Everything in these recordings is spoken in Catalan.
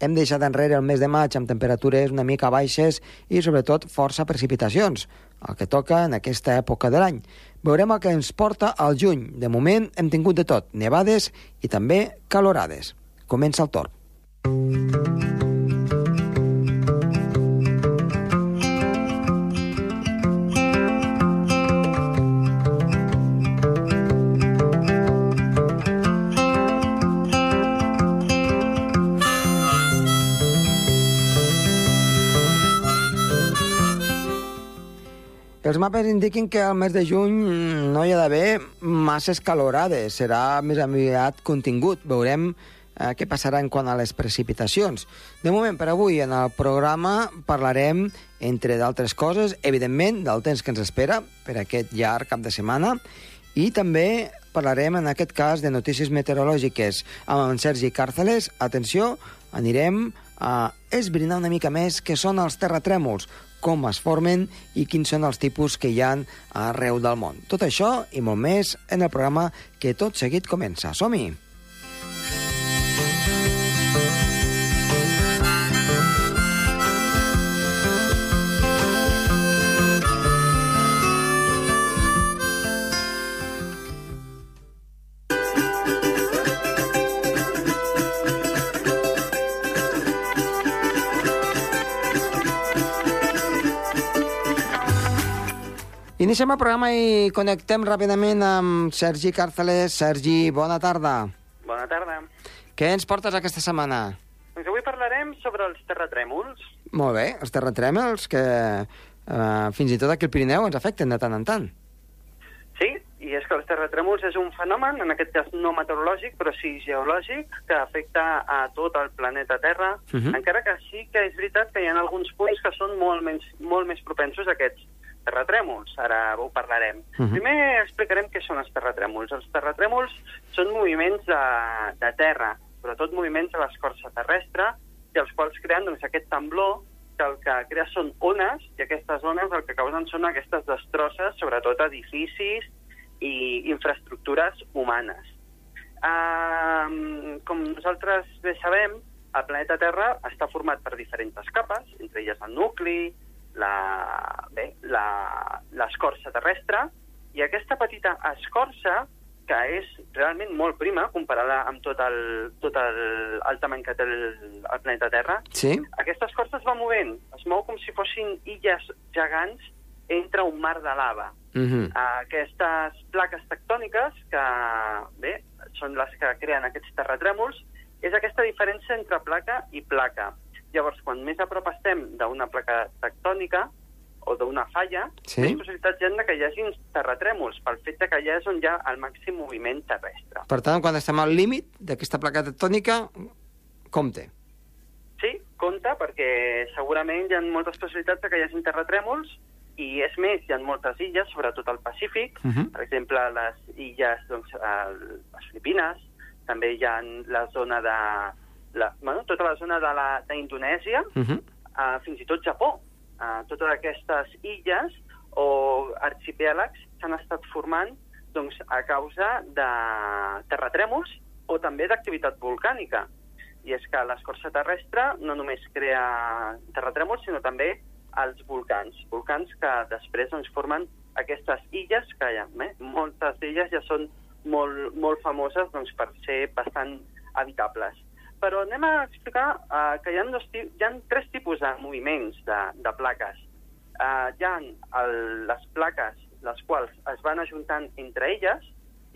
hem deixat enrere el mes de maig amb temperatures una mica baixes i, sobretot, força precipitacions, el que toca en aquesta època de l'any. Veurem el que ens porta al juny. De moment hem tingut de tot, nevades i també calorades. Comença el torn. Els mapes indiquen que al mes de juny no hi ha d'haver masses calorades, serà més aviat contingut. Veurem eh, què passarà en quant a les precipitacions. De moment, per avui, en el programa parlarem, entre d'altres coses, evidentment, del temps que ens espera per aquest llarg cap de setmana i també parlarem, en aquest cas, de notícies meteorològiques amb en Sergi Càrceles. Atenció, anirem a esbrinar una mica més què són els terratrèmols, com es formen i quins són els tipus que hi han arreu del món. Tot això i molt més en el programa que tot seguit comença. Som-hi! Iniciem el programa i connectem ràpidament amb Sergi Càrceles. Sergi, bona tarda. Bona tarda. Què ens portes aquesta setmana? Doncs avui parlarem sobre els terratrèmols. Molt bé, els terratrèmols que eh, fins i tot aquí al Pirineu ens afecten de tant en tant. Sí, i és que els terratrèmols és un fenomen, en aquest cas no meteorològic, però sí geològic, que afecta a tot el planeta Terra, uh Mhm. -huh. encara que sí que és veritat que hi ha alguns punts que són molt, menys, molt més propensos a aquests terratrèmols. Ara ho parlarem. Uh Mhm. -huh. Primer explicarem què són els terratrèmols. Els terratrèmols són moviments de, de terra, sobretot moviments a l'escorça terrestre, i els quals creen doncs, aquest temblor que el que crea són ones, i aquestes ones el que causen són aquestes destrosses, sobretot edificis i infraestructures humanes. Uh, com nosaltres bé sabem, el planeta Terra està format per diferents capes, entre elles el nucli, l'escorça terrestre, i aquesta petita escorça, que és realment molt prima comparada amb tot el, tot el, el tamany que té el, el planeta Terra, Sí? aquesta escorça es va movent, es mou com si fossin illes gegants entre un mar de lava. Uh -huh. Aquestes plaques tectòniques, que bé, són les que creen aquests terratrèmols, és aquesta diferència entre placa i placa. Llavors, quan més a prop estem d'una placa tectònica o d'una falla, Sí. més possibilitats hi ha que hi hagi terratrèmols, pel fet que allà és on hi ha el màxim moviment terrestre. Per tant, quan estem al límit d'aquesta placa tectònica, compte. Sí, compte, perquè segurament hi ha moltes possibilitats que hi hagi terratrèmols i és més, hi ha moltes illes, sobretot al Pacífic, Uh -huh. per exemple, les illes, doncs, el, les Filipines, també hi ha la zona de... La, bueno, tota la zona de la- d'Indonèsia, Uh -huh. uh, fins i tot Japó. Uh, totes aquestes illes o arxipèlags s'han estat formant doncs, a causa de terratrèmols o també d'activitat volcànica. I és que l'escorça terrestre no només crea terratrèmols, sinó també els volcans. Volcans que després doncs, formen aquestes illes, que ja, eh, moltes d'elles ja són molt, molt famoses doncs, per ser bastant habitables. Però anem a explicar uh, que hi ha, dos, hi ha tres tipus de moviments de, de plaques. Uh, hi ha el, les plaques les quals es van ajuntant entre elles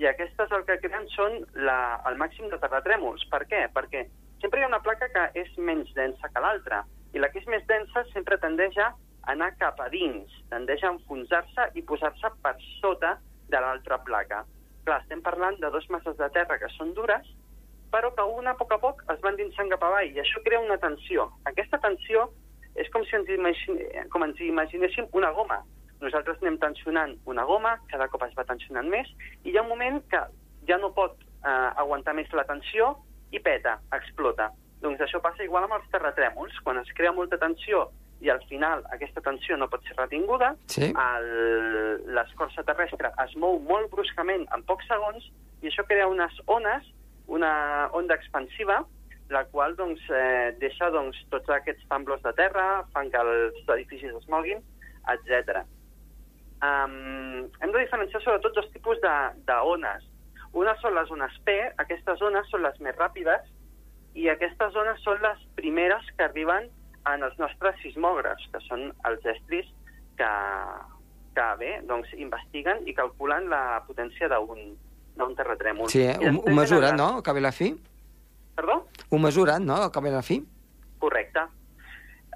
i aquestes el que creen són la, el màxim de terratrèmols. Per què? Perquè sempre hi ha una placa que és menys densa que l'altra i la que és més densa sempre tendeix a anar cap a dins, tendeix a enfonsar-se i posar-se per sota de l'altra placa. Clar, estem parlant de dos masses de terra que són dures, però que una a poc a poc es van dinsant cap avall i això crea una tensió. Aquesta tensió és com si ens, imagine, com ens imaginéssim una goma. Nosaltres anem tensionant una goma, cada cop es va tensionant més, i hi ha un moment que ja no pot eh, aguantar més la tensió i peta, explota. Doncs això passa igual amb els terratrèmols. Quan es crea molta tensió i al final aquesta tensió no pot ser retinguda, Sí. l'escorça terrestre es mou molt bruscament en pocs segons i això crea unes ones, una onda expansiva, la qual doncs, eh, deixa doncs, tots aquests tamblos de terra, fan que els edificis es moguin, etc. Um, hem de diferenciar sobretot dos tipus d'ones. Una són les ones P, aquestes ones són les més ràpides, i aquestes zones són les primeres que arriben en els nostres sismògrafs, que són els estris que, que bé, doncs, investiguen i calculen la potència d'un d'un terratrèmol. Sí, eh? ho, ho mesuren, no?, al cap i la fi? Perdó? Ho mesuren, no?, al cap i la fi? Correcte.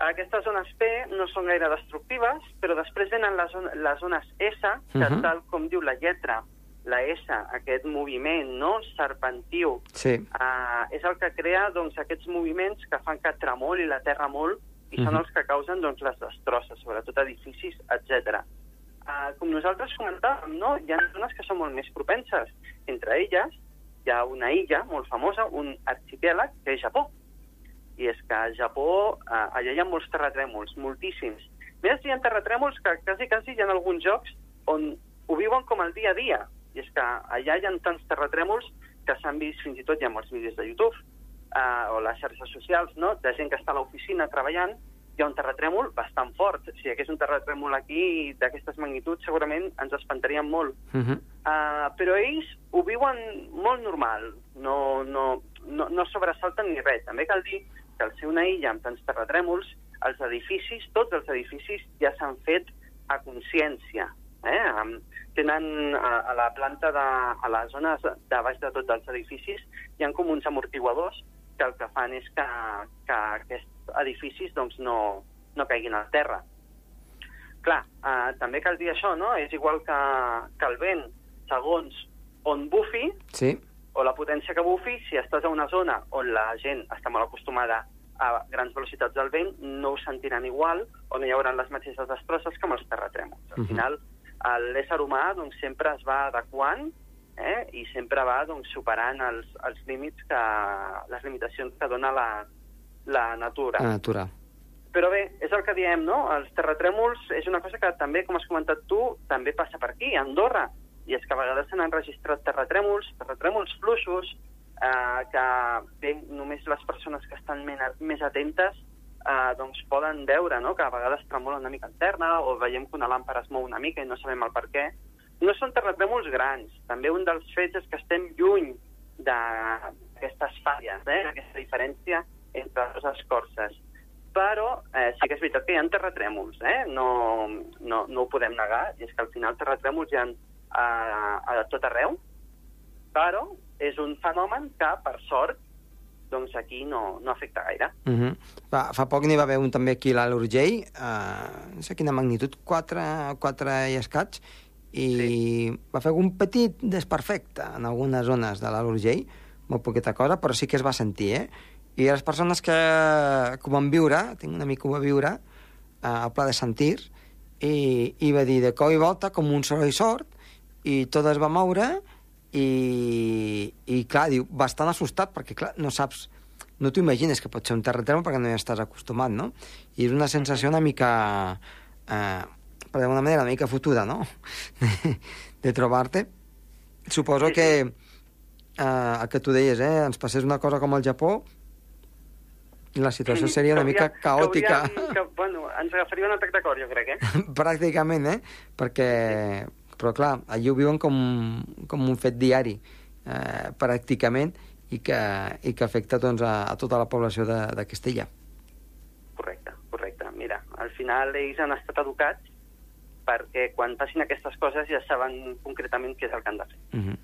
Aquestes zones P no són gaire destructives, però després venen les, les zones S, que uh -huh. tal com diu la lletra, la S, aquest moviment no serpentiu, sí. uh, és el que crea doncs, aquests moviments que fan que tremoli la terra molt i uh -huh. són els que causen doncs, les destrosses, sobretot edificis, etc. Uh, com nosaltres comentàvem, no? hi ha zones que són molt més propenses. Entre elles hi ha una illa molt famosa, un arxipèlag, que és Japó. I és que a Japó uh, allà hi ha molts terratrèmols, moltíssims. Més hi ha terratrèmols que quasi, quasi hi ha alguns jocs on ho viuen com el dia a dia i és que allà hi ha tants terratrèmols que s'han vist fins i tot, ha molts vídeos de YouTube eh, o les xarxes socials, no?, de gent que està a l'oficina treballant, hi ha un terratrèmol bastant fort. Si hi hagués un terratrèmol aquí d'aquestes magnituds, segurament ens espantaríem molt. Uh -huh. uh, però ells ho viuen molt normal, no, no, no, no sobresalten ni res. També cal dir que al ser una illa amb tants terratrèmols, els edificis, tots els edificis, ja s'han fet a consciència. Eh? Tenen a, a la planta, de, a les zones de baix de tots els edificis, hi ha com uns amortiguadors que el que fan és que, que aquests edificis doncs, no, no caiguin al terra. Clar, eh, també cal dir això, no? És igual que, que el vent, segons on bufi, sí. o la potència que bufi, si estàs a una zona on la gent està molt acostumada a grans velocitats del vent, no ho sentiran igual, o no hi haurà les mateixes destrosses com els terratrèmols. Al uh -huh. final, l'ésser humà doncs, sempre es va adequant eh, i sempre va doncs, superant els, els límits que, les limitacions que dona la, la natura. La natura. Però bé, és el que diem, no? Els terratrèmols és una cosa que també, com has comentat tu, també passa per aquí, a Andorra. I és que a vegades s'han enregistrat terratrèmols, terratrèmols fluixos, eh, que bé, només les persones que estan més atentes eh, doncs poden veure no? que a vegades tremola una mica interna o veiem que una làmpara es mou una mica i no sabem el per què. No són terratrèmols grans. També un dels fets és que estem lluny d'aquestes falles, eh? aquesta diferència entre les escorces. Però eh, sí que és veritat que hi ha terratrèmols, eh? no, no, no ho podem negar, i és que al final terratrèmols hi ha a, a tot arreu, però és un fenomen que, per sort, doncs aquí no, no afecta gaire. Uh -huh. fa, fa poc n'hi va haver un també aquí a l'Urgell, uh, no sé quina magnitud, 4, 4 i escaig, i sí. va fer un petit desperfecte en algunes zones de l'Urgell, molt poqueta cosa, però sí que es va sentir, eh? I les persones que, que ho van viure, tinc un amic que ho va viure, uh, al Pla de Sentir, i, i va dir de cop i volta com un soroll sort, i tot es va moure, i, i clar, diu, bastant assustat, perquè clar, no saps, no t'ho imagines que pot ser un terratrèmol perquè no hi estàs acostumat, no? I és una sensació una mica, eh, per d'alguna manera, una mica fotuda, no? de, de trobar-te. Suposo que eh, el que tu deies, eh, ens passés una cosa com el Japó, la situació seria una mica caòtica. Que, bueno, ens agafaria un atac de cor, jo crec, eh? Pràcticament, eh? Perquè però, clar, allí ho viuen com, com un fet diari, eh, pràcticament, i que, i que afecta doncs, a, a tota la població de, de Castella. Correcte, correcte. Mira, al final ells han estat educats perquè quan passin aquestes coses ja saben concretament què és el que han de fer. Uh mhm. -huh.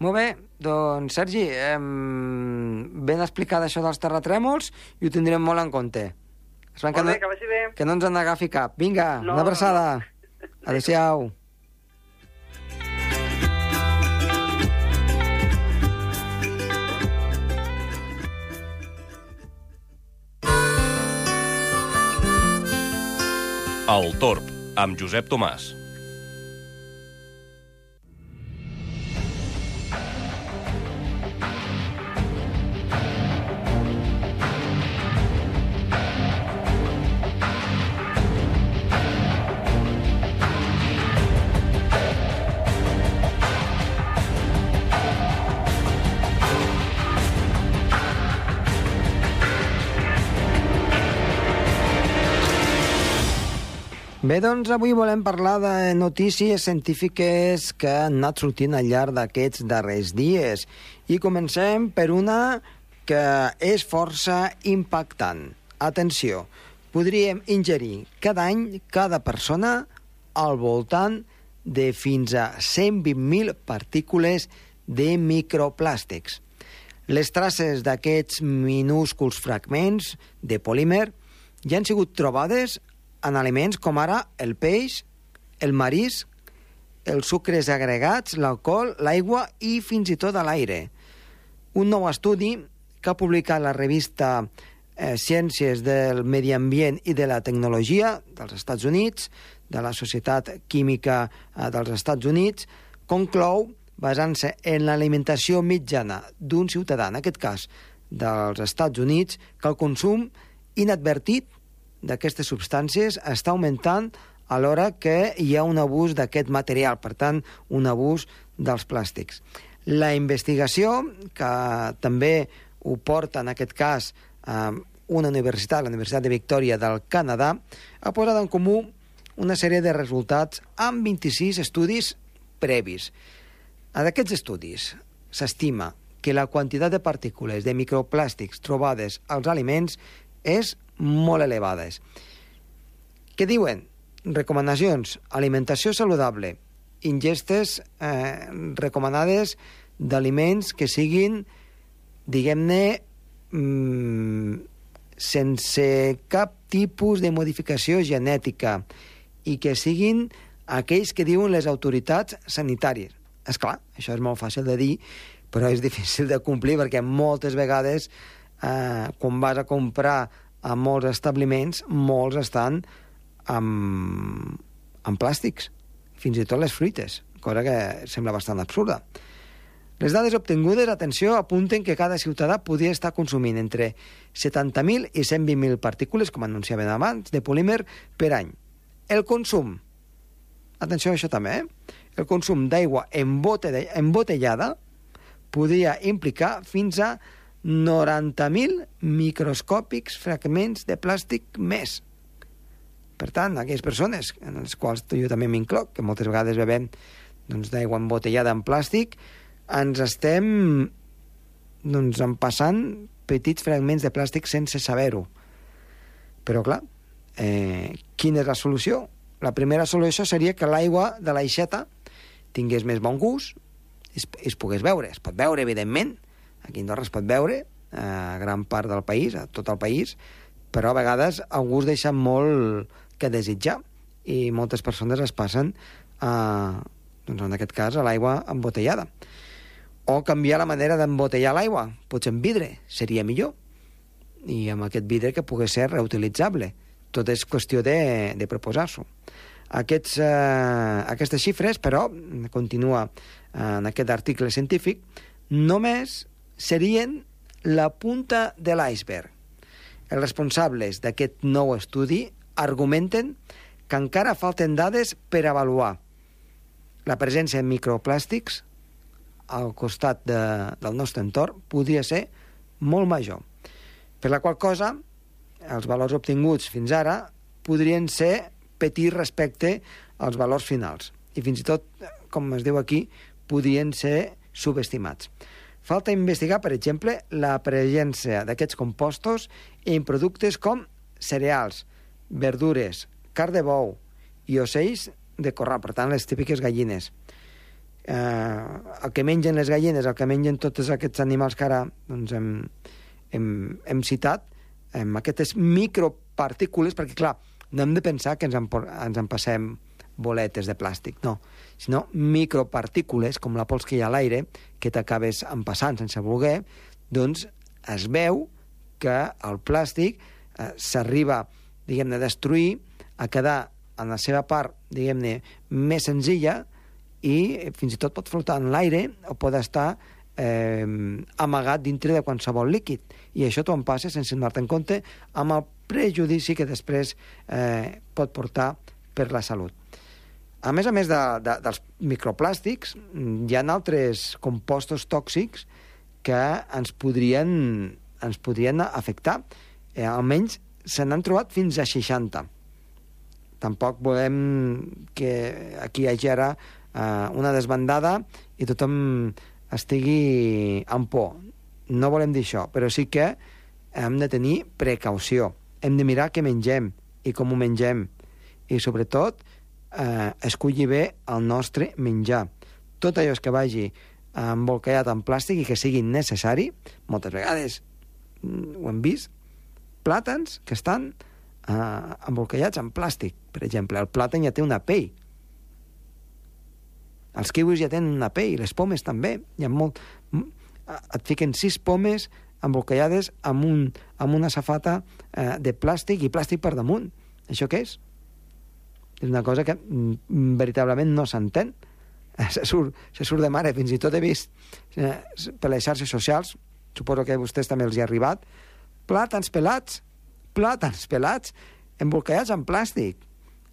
Molt bé, doncs Sergi, eh, ben explicat això dels terratrèmols i ho tindrem molt en compte. Esperem que, no, que vagi bé. Que no ens en agafi cap. Vinga, no, una abraçada. No. Adéu-siau. El Torb, amb Josep Tomàs. Bé, doncs avui volem parlar de notícies científiques que han anat sortint al llarg d'aquests darrers dies. I comencem per una que és força impactant. Atenció, podríem ingerir cada any, cada persona, al voltant de fins a 120.000 partícules de microplàstics. Les traces d'aquests minúsculs fragments de polímer ja han sigut trobades en aliments com ara el peix, el marisc, els sucres agregats, l'alcohol, l'aigua i fins i tot l'aire. Un nou estudi que ha publicat la revista eh, Ciències del Medi Ambient i de la Tecnologia dels Estats Units, de la Societat Química eh, dels Estats Units, conclou, basant-se en l'alimentació mitjana d'un ciutadà, en aquest cas dels Estats Units, que el consum inadvertit d'aquestes substàncies està augmentant a l'hora que hi ha un abús d'aquest material, per tant, un abús dels plàstics. La investigació, que també ho porta en aquest cas una universitat, la Universitat de Victòria del Canadà, ha posat en comú una sèrie de resultats amb 26 estudis previs. En aquests estudis s'estima que la quantitat de partícules de microplàstics trobades als aliments és molt elevades. Què diuen? Recomanacions. Alimentació saludable. Ingestes eh, recomanades d'aliments que siguin, diguem-ne, mm, sense cap tipus de modificació genètica i que siguin aquells que diuen les autoritats sanitàries. És clar, això és molt fàcil de dir, però és difícil de complir perquè moltes vegades eh, quan vas a comprar a molts establiments, molts estan amb, amb plàstics, fins i tot les fruites, cosa que sembla bastant absurda. Les dades obtingudes, atenció, apunten que cada ciutadà podria estar consumint entre 70.000 i 120.000 partícules, com anunciaven abans, de polímer per any. El consum, atenció a això també, eh? el consum d'aigua embotellada podria implicar fins a 90.000 microscòpics fragments de plàstic més. Per tant, aquelles persones, en les quals jo també m'incloc, que moltes vegades bevem doncs, d'aigua embotellada en plàstic, ens estem doncs, passant petits fragments de plàstic sense saber-ho. Però, clar, eh, quina és la solució? La primera solució seria que l'aigua de l'aixeta tingués més bon gust, es, es pogués veure. Es pot veure, evidentment, Aquí a Andorra es pot veure, a gran part del país, a tot el país, però a vegades el gust deixa molt que desitjar i moltes persones es passen a, doncs en aquest cas, a l'aigua embotellada. O canviar la manera d'embotellar l'aigua, potser en vidre, seria millor. I amb aquest vidre que pugui ser reutilitzable. Tot és qüestió de, de proposar-s'ho. Aquests, eh, aquestes xifres, però, continua eh, en aquest article científic, només serien la punta de l'iceberg. Els responsables d'aquest nou estudi argumenten que encara falten dades per avaluar la presència de microplàstics al costat de, del nostre entorn podria ser molt major. Per la qual cosa, els valors obtinguts fins ara podrien ser petits respecte als valors finals. I fins i tot, com es diu aquí, podrien ser subestimats. Falta investigar, per exemple, la presència d'aquests compostos en productes com cereals, verdures, carn de bou i ocells de corral, per tant, les típiques gallines. Eh, el que mengen les gallines, el que mengen tots aquests animals que ara doncs, hem, hem, hem citat, amb aquestes micropartícules, perquè, clar, no hem de pensar que ens en, ens en passem boletes de plàstic, no, sinó micropartícules, com la pols que hi ha a l'aire, que t'acabes empassant sense voler, doncs es veu que el plàstic eh, s'arriba, diguem-ne, a destruir, a quedar en la seva part, diguem-ne, més senzilla i fins i tot pot flotar en l'aire o pot estar eh, amagat dintre de qualsevol líquid. I això t'ho passa sense donar-te en compte amb el prejudici que després eh, pot portar per la salut. A més a més de, de, dels microplàstics, hi ha altres compostos tòxics que ens podrien, ens podrien afectar. Eh, almenys se n'han trobat fins a 60. tampoc volem que aquí hi hagi ara eh, una desbandada i tothom estigui en por. No volem dir això, però sí que hem de tenir precaució. Hem de mirar què mengem i com ho mengem. I, sobretot, eh, escollir bé el nostre menjar. Tot allò que vagi embolcallat en plàstic i que sigui necessari, moltes vegades mm, ho hem vist, plàtans que estan eh, embolcallats en plàstic. Per exemple, el plàtan ja té una pell. Els kiwis ja tenen una pell, les pomes també. Hi ha molt... Et fiquen sis pomes embolcallades amb, un, amb una safata eh, de plàstic i plàstic per damunt. Això què és? És una cosa que mm, veritablement no s'entén. Se surt, se surt de mare. Fins i tot he vist eh, per les xarxes socials, suposo que a vostès també els hi ha arribat, plàtans pelats, plàtans pelats, embolcallats en plàstic,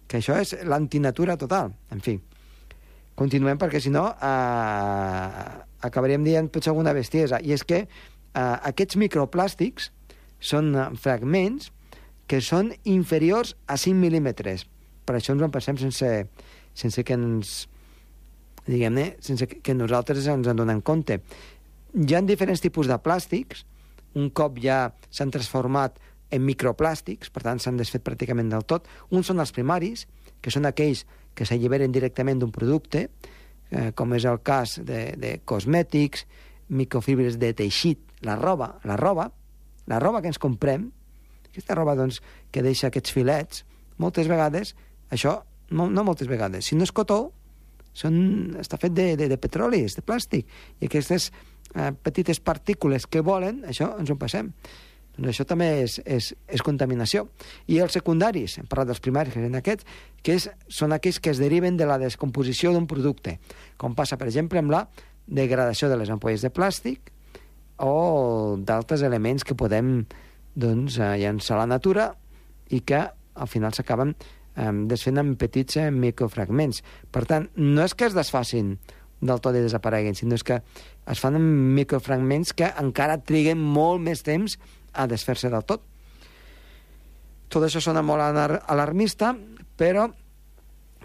que això és l'antinatura total. En fi, continuem perquè si no eh, acabaríem dient potser alguna bestiesa. I és que eh, aquests microplàstics són eh, fragments que són inferiors a 5 mil·límetres. Per això ens ho pensem sense, sense que ens diguem-ne, sense que nosaltres ens en donem compte. Hi ha diferents tipus de plàstics, un cop ja s'han transformat en microplàstics, per tant s'han desfet pràcticament del tot. Uns són els primaris, que són aquells que s'alliberen directament d'un producte, eh, com és el cas de, de cosmètics, microfibres de teixit, la roba, la roba, la roba que ens comprem, aquesta roba doncs, que deixa aquests filets, moltes vegades, això, no, no moltes vegades, si no és cotó, són, està fet de, de, de petroli, de plàstic, i aquestes eh, petites partícules que volen, això ens ho passem. Doncs això també és, és, és contaminació. I els secundaris, hem parlat dels primaris, que són aquests, que és, són aquells que es deriven de la descomposició d'un producte, com passa, per exemple, amb la degradació de les ampolles de plàstic o d'altres elements que podem doncs, eh, llançar a la natura i que al final s'acaben eh, desfent en petits microfragments. Per tant, no és que es desfacin del tot i desapareguin, sinó és que es fan en microfragments que encara triguen molt més temps a desfer-se del tot. Tot això sona molt alarmista, però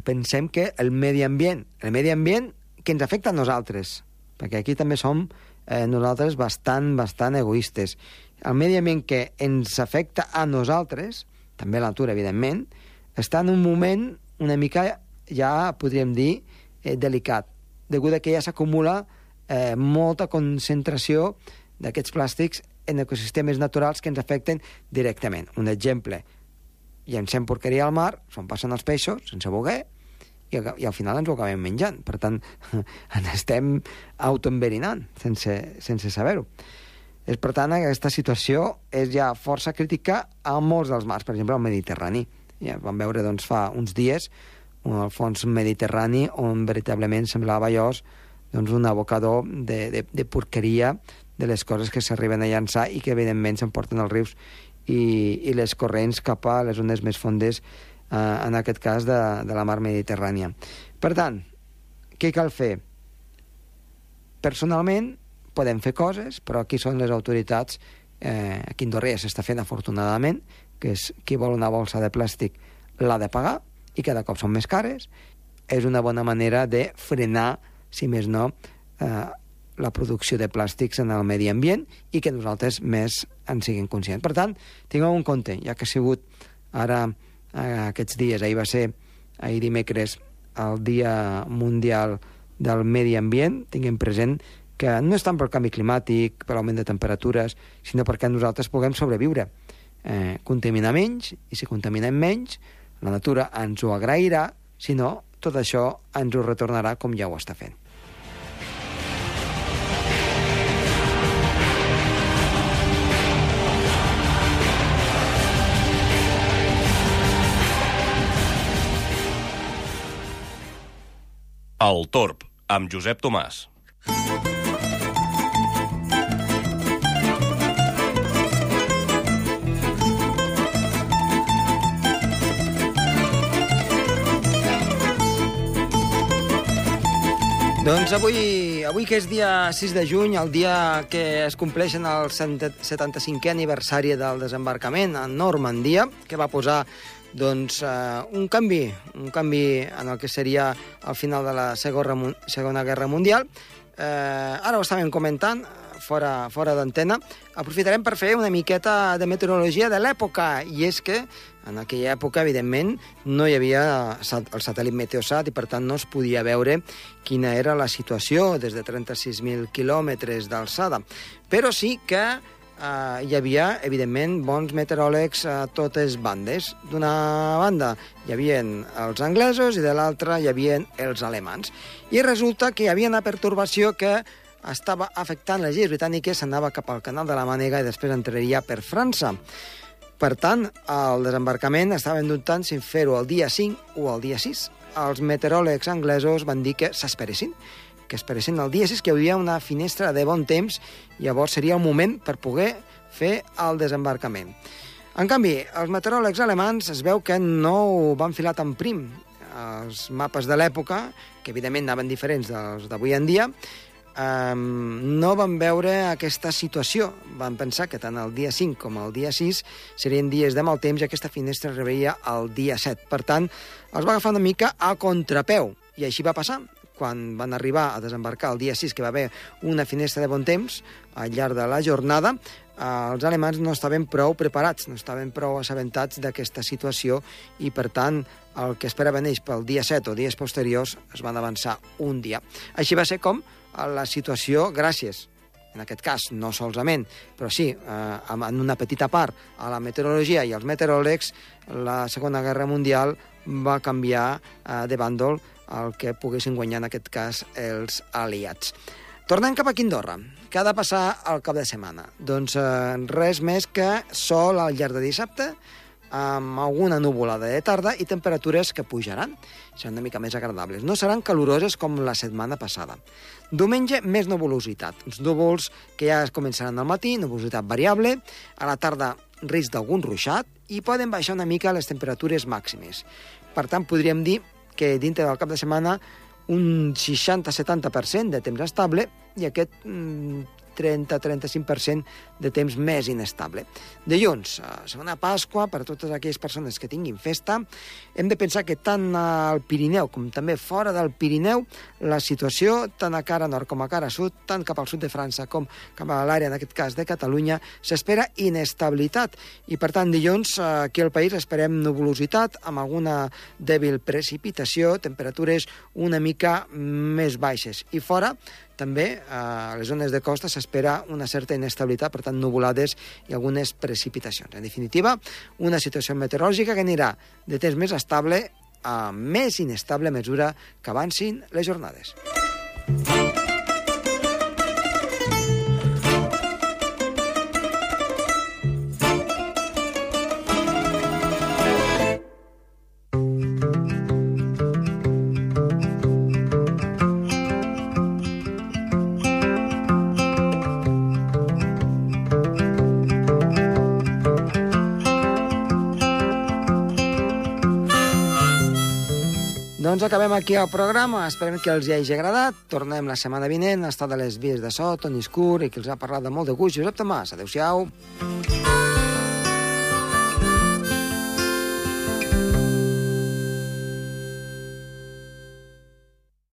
pensem que el medi ambient, el medi ambient que ens afecta a nosaltres, perquè aquí també som eh, nosaltres bastant, bastant egoistes. El medi ambient que ens afecta a nosaltres, també la natura, evidentment, està en un moment una mica, ja podríem dir, eh, delicat degut a que ja s'acumula eh, molta concentració d'aquests plàstics en ecosistemes naturals que ens afecten directament. Un exemple, llancem porqueria al mar, s'on passen els peixos, sense voler, i, i al final ens ho acabem menjant. Per tant, ens estem autoenverinant sense, sense saber-ho. És, per tant, aquesta situació és ja força crítica a molts dels mars, per exemple, al Mediterrani. Ja vam veure doncs, fa uns dies al fons mediterrani on veritablement semblava llavors doncs, un abocador de, de, de porqueria de les coses que s'arriben a llançar i que evidentment s'emporten als rius i, i les corrents cap a les zones més fondes, eh, en aquest cas de, de la mar Mediterrània. Per tant, què cal fer? Personalment, podem fer coses, però aquí són les autoritats, eh, aquí a Indorrea s'està fent afortunadament, que és qui vol una bolsa de plàstic l'ha de pagar, i cada cop són més cares, és una bona manera de frenar, si més no, eh, la producció de plàstics en el medi ambient i que nosaltres més en siguin conscients. Per tant, tingueu un compte, ja que ha sigut ara eh, aquests dies, ahir va ser, ahir dimecres, el Dia Mundial del Medi Ambient, tinguem present que no és tant pel canvi climàtic, per l'augment de temperatures, sinó perquè nosaltres puguem sobreviure. Eh, contaminar menys, i si contaminem menys, la natura ens ho agrairà, si no, tot això ens ho retornarà com ja ho està fent. El Torb, amb Josep Tomàs. Doncs avui, avui que és dia 6 de juny, el dia que es compleixen el 75è aniversari del desembarcament a Normandia, que va posar Doncs eh, un canvi, un canvi en el que seria el final de la Segona, Segona Guerra Mundial. Eh, ara ho estàvem comentant, fora, fora d'antena, aprofitarem per fer una miqueta de meteorologia de l'època, i és que en aquella època, evidentment, no hi havia el satèl·lit Meteosat i, per tant, no es podia veure quina era la situació des de 36.000 quilòmetres d'alçada. Però sí que eh, hi havia, evidentment, bons meteoròlegs a totes bandes. D'una banda hi havia els anglesos i de l'altra hi havia els alemans. I resulta que hi havia una pertorbació que estava afectant les illes britàniques, anava cap al canal de la Mànega i després entraria per França. Per tant, el desembarcament estaven dubtant si fer-ho el dia 5 o el dia 6. Els meteoròlegs anglesos van dir que s'esperessin, que esperessin el dia 6, que hi havia una finestra de bon temps, i llavors seria el moment per poder fer el desembarcament. En canvi, els meteoròlegs alemans es veu que no ho van filar tan prim. Els mapes de l'època, que evidentment anaven diferents dels d'avui en dia, um, no van veure aquesta situació. Van pensar que tant el dia 5 com el dia 6 serien dies de mal temps i aquesta finestra rebria el dia 7. Per tant, els va agafar una mica a contrapeu. I així va passar quan van arribar a desembarcar el dia 6, que va haver una finestra de bon temps al llarg de la jornada, els alemans no estaven prou preparats, no estaven prou assabentats d'aquesta situació i, per tant, el que esperaven ells pel dia 7 o dies posteriors es van avançar un dia. Així va ser com a la situació gràcies en aquest cas no solament, però sí, eh, en una petita part, a la meteorologia i als meteoròlegs, la Segona Guerra Mundial va canviar eh, de bàndol el que poguessin guanyar en aquest cas els aliats. Tornem cap a Quindorra. Què ha de passar al cap de setmana? Doncs eh, res més que sol al llarg de dissabte, amb alguna nuvolada de tarda i temperatures que pujaran. Seran una mica més agradables. No seran caloroses com la setmana passada. Diumenge, més nuvolositat. Uns núvols que ja començaran al matí, nuvolositat variable, a la tarda risc d'algun ruixat i poden baixar una mica les temperatures màximes. Per tant, podríem dir que dintre del cap de setmana un 60-70% de temps estable i aquest mm, 30-35% de temps més inestable. Dilluns, segona Pasqua, per a totes aquelles persones que tinguin festa, hem de pensar que tant al Pirineu com també fora del Pirineu, la situació, tant a cara nord com a cara sud, tant cap al sud de França com cap a l'àrea, en aquest cas, de Catalunya, s'espera inestabilitat. I, per tant, dilluns, aquí al país esperem nuvolositat, amb alguna dèbil precipitació, temperatures una mica més baixes. I fora, també a les zones de costa s'espera una certa inestabilitat, per tant, nuvolades i algunes precipitacions. En definitiva, una situació meteorològica que anirà de temps més estable a més inestable a mesura que avancin les jornades. Doncs acabem aquí el programa. Esperem que els hi hagi agradat. Tornem la setmana vinent a estar de les vies de so, Toni Escur, i que els ha parlat de molt de gust, Josep Tomàs. Adéu-siau. Adéu-siau.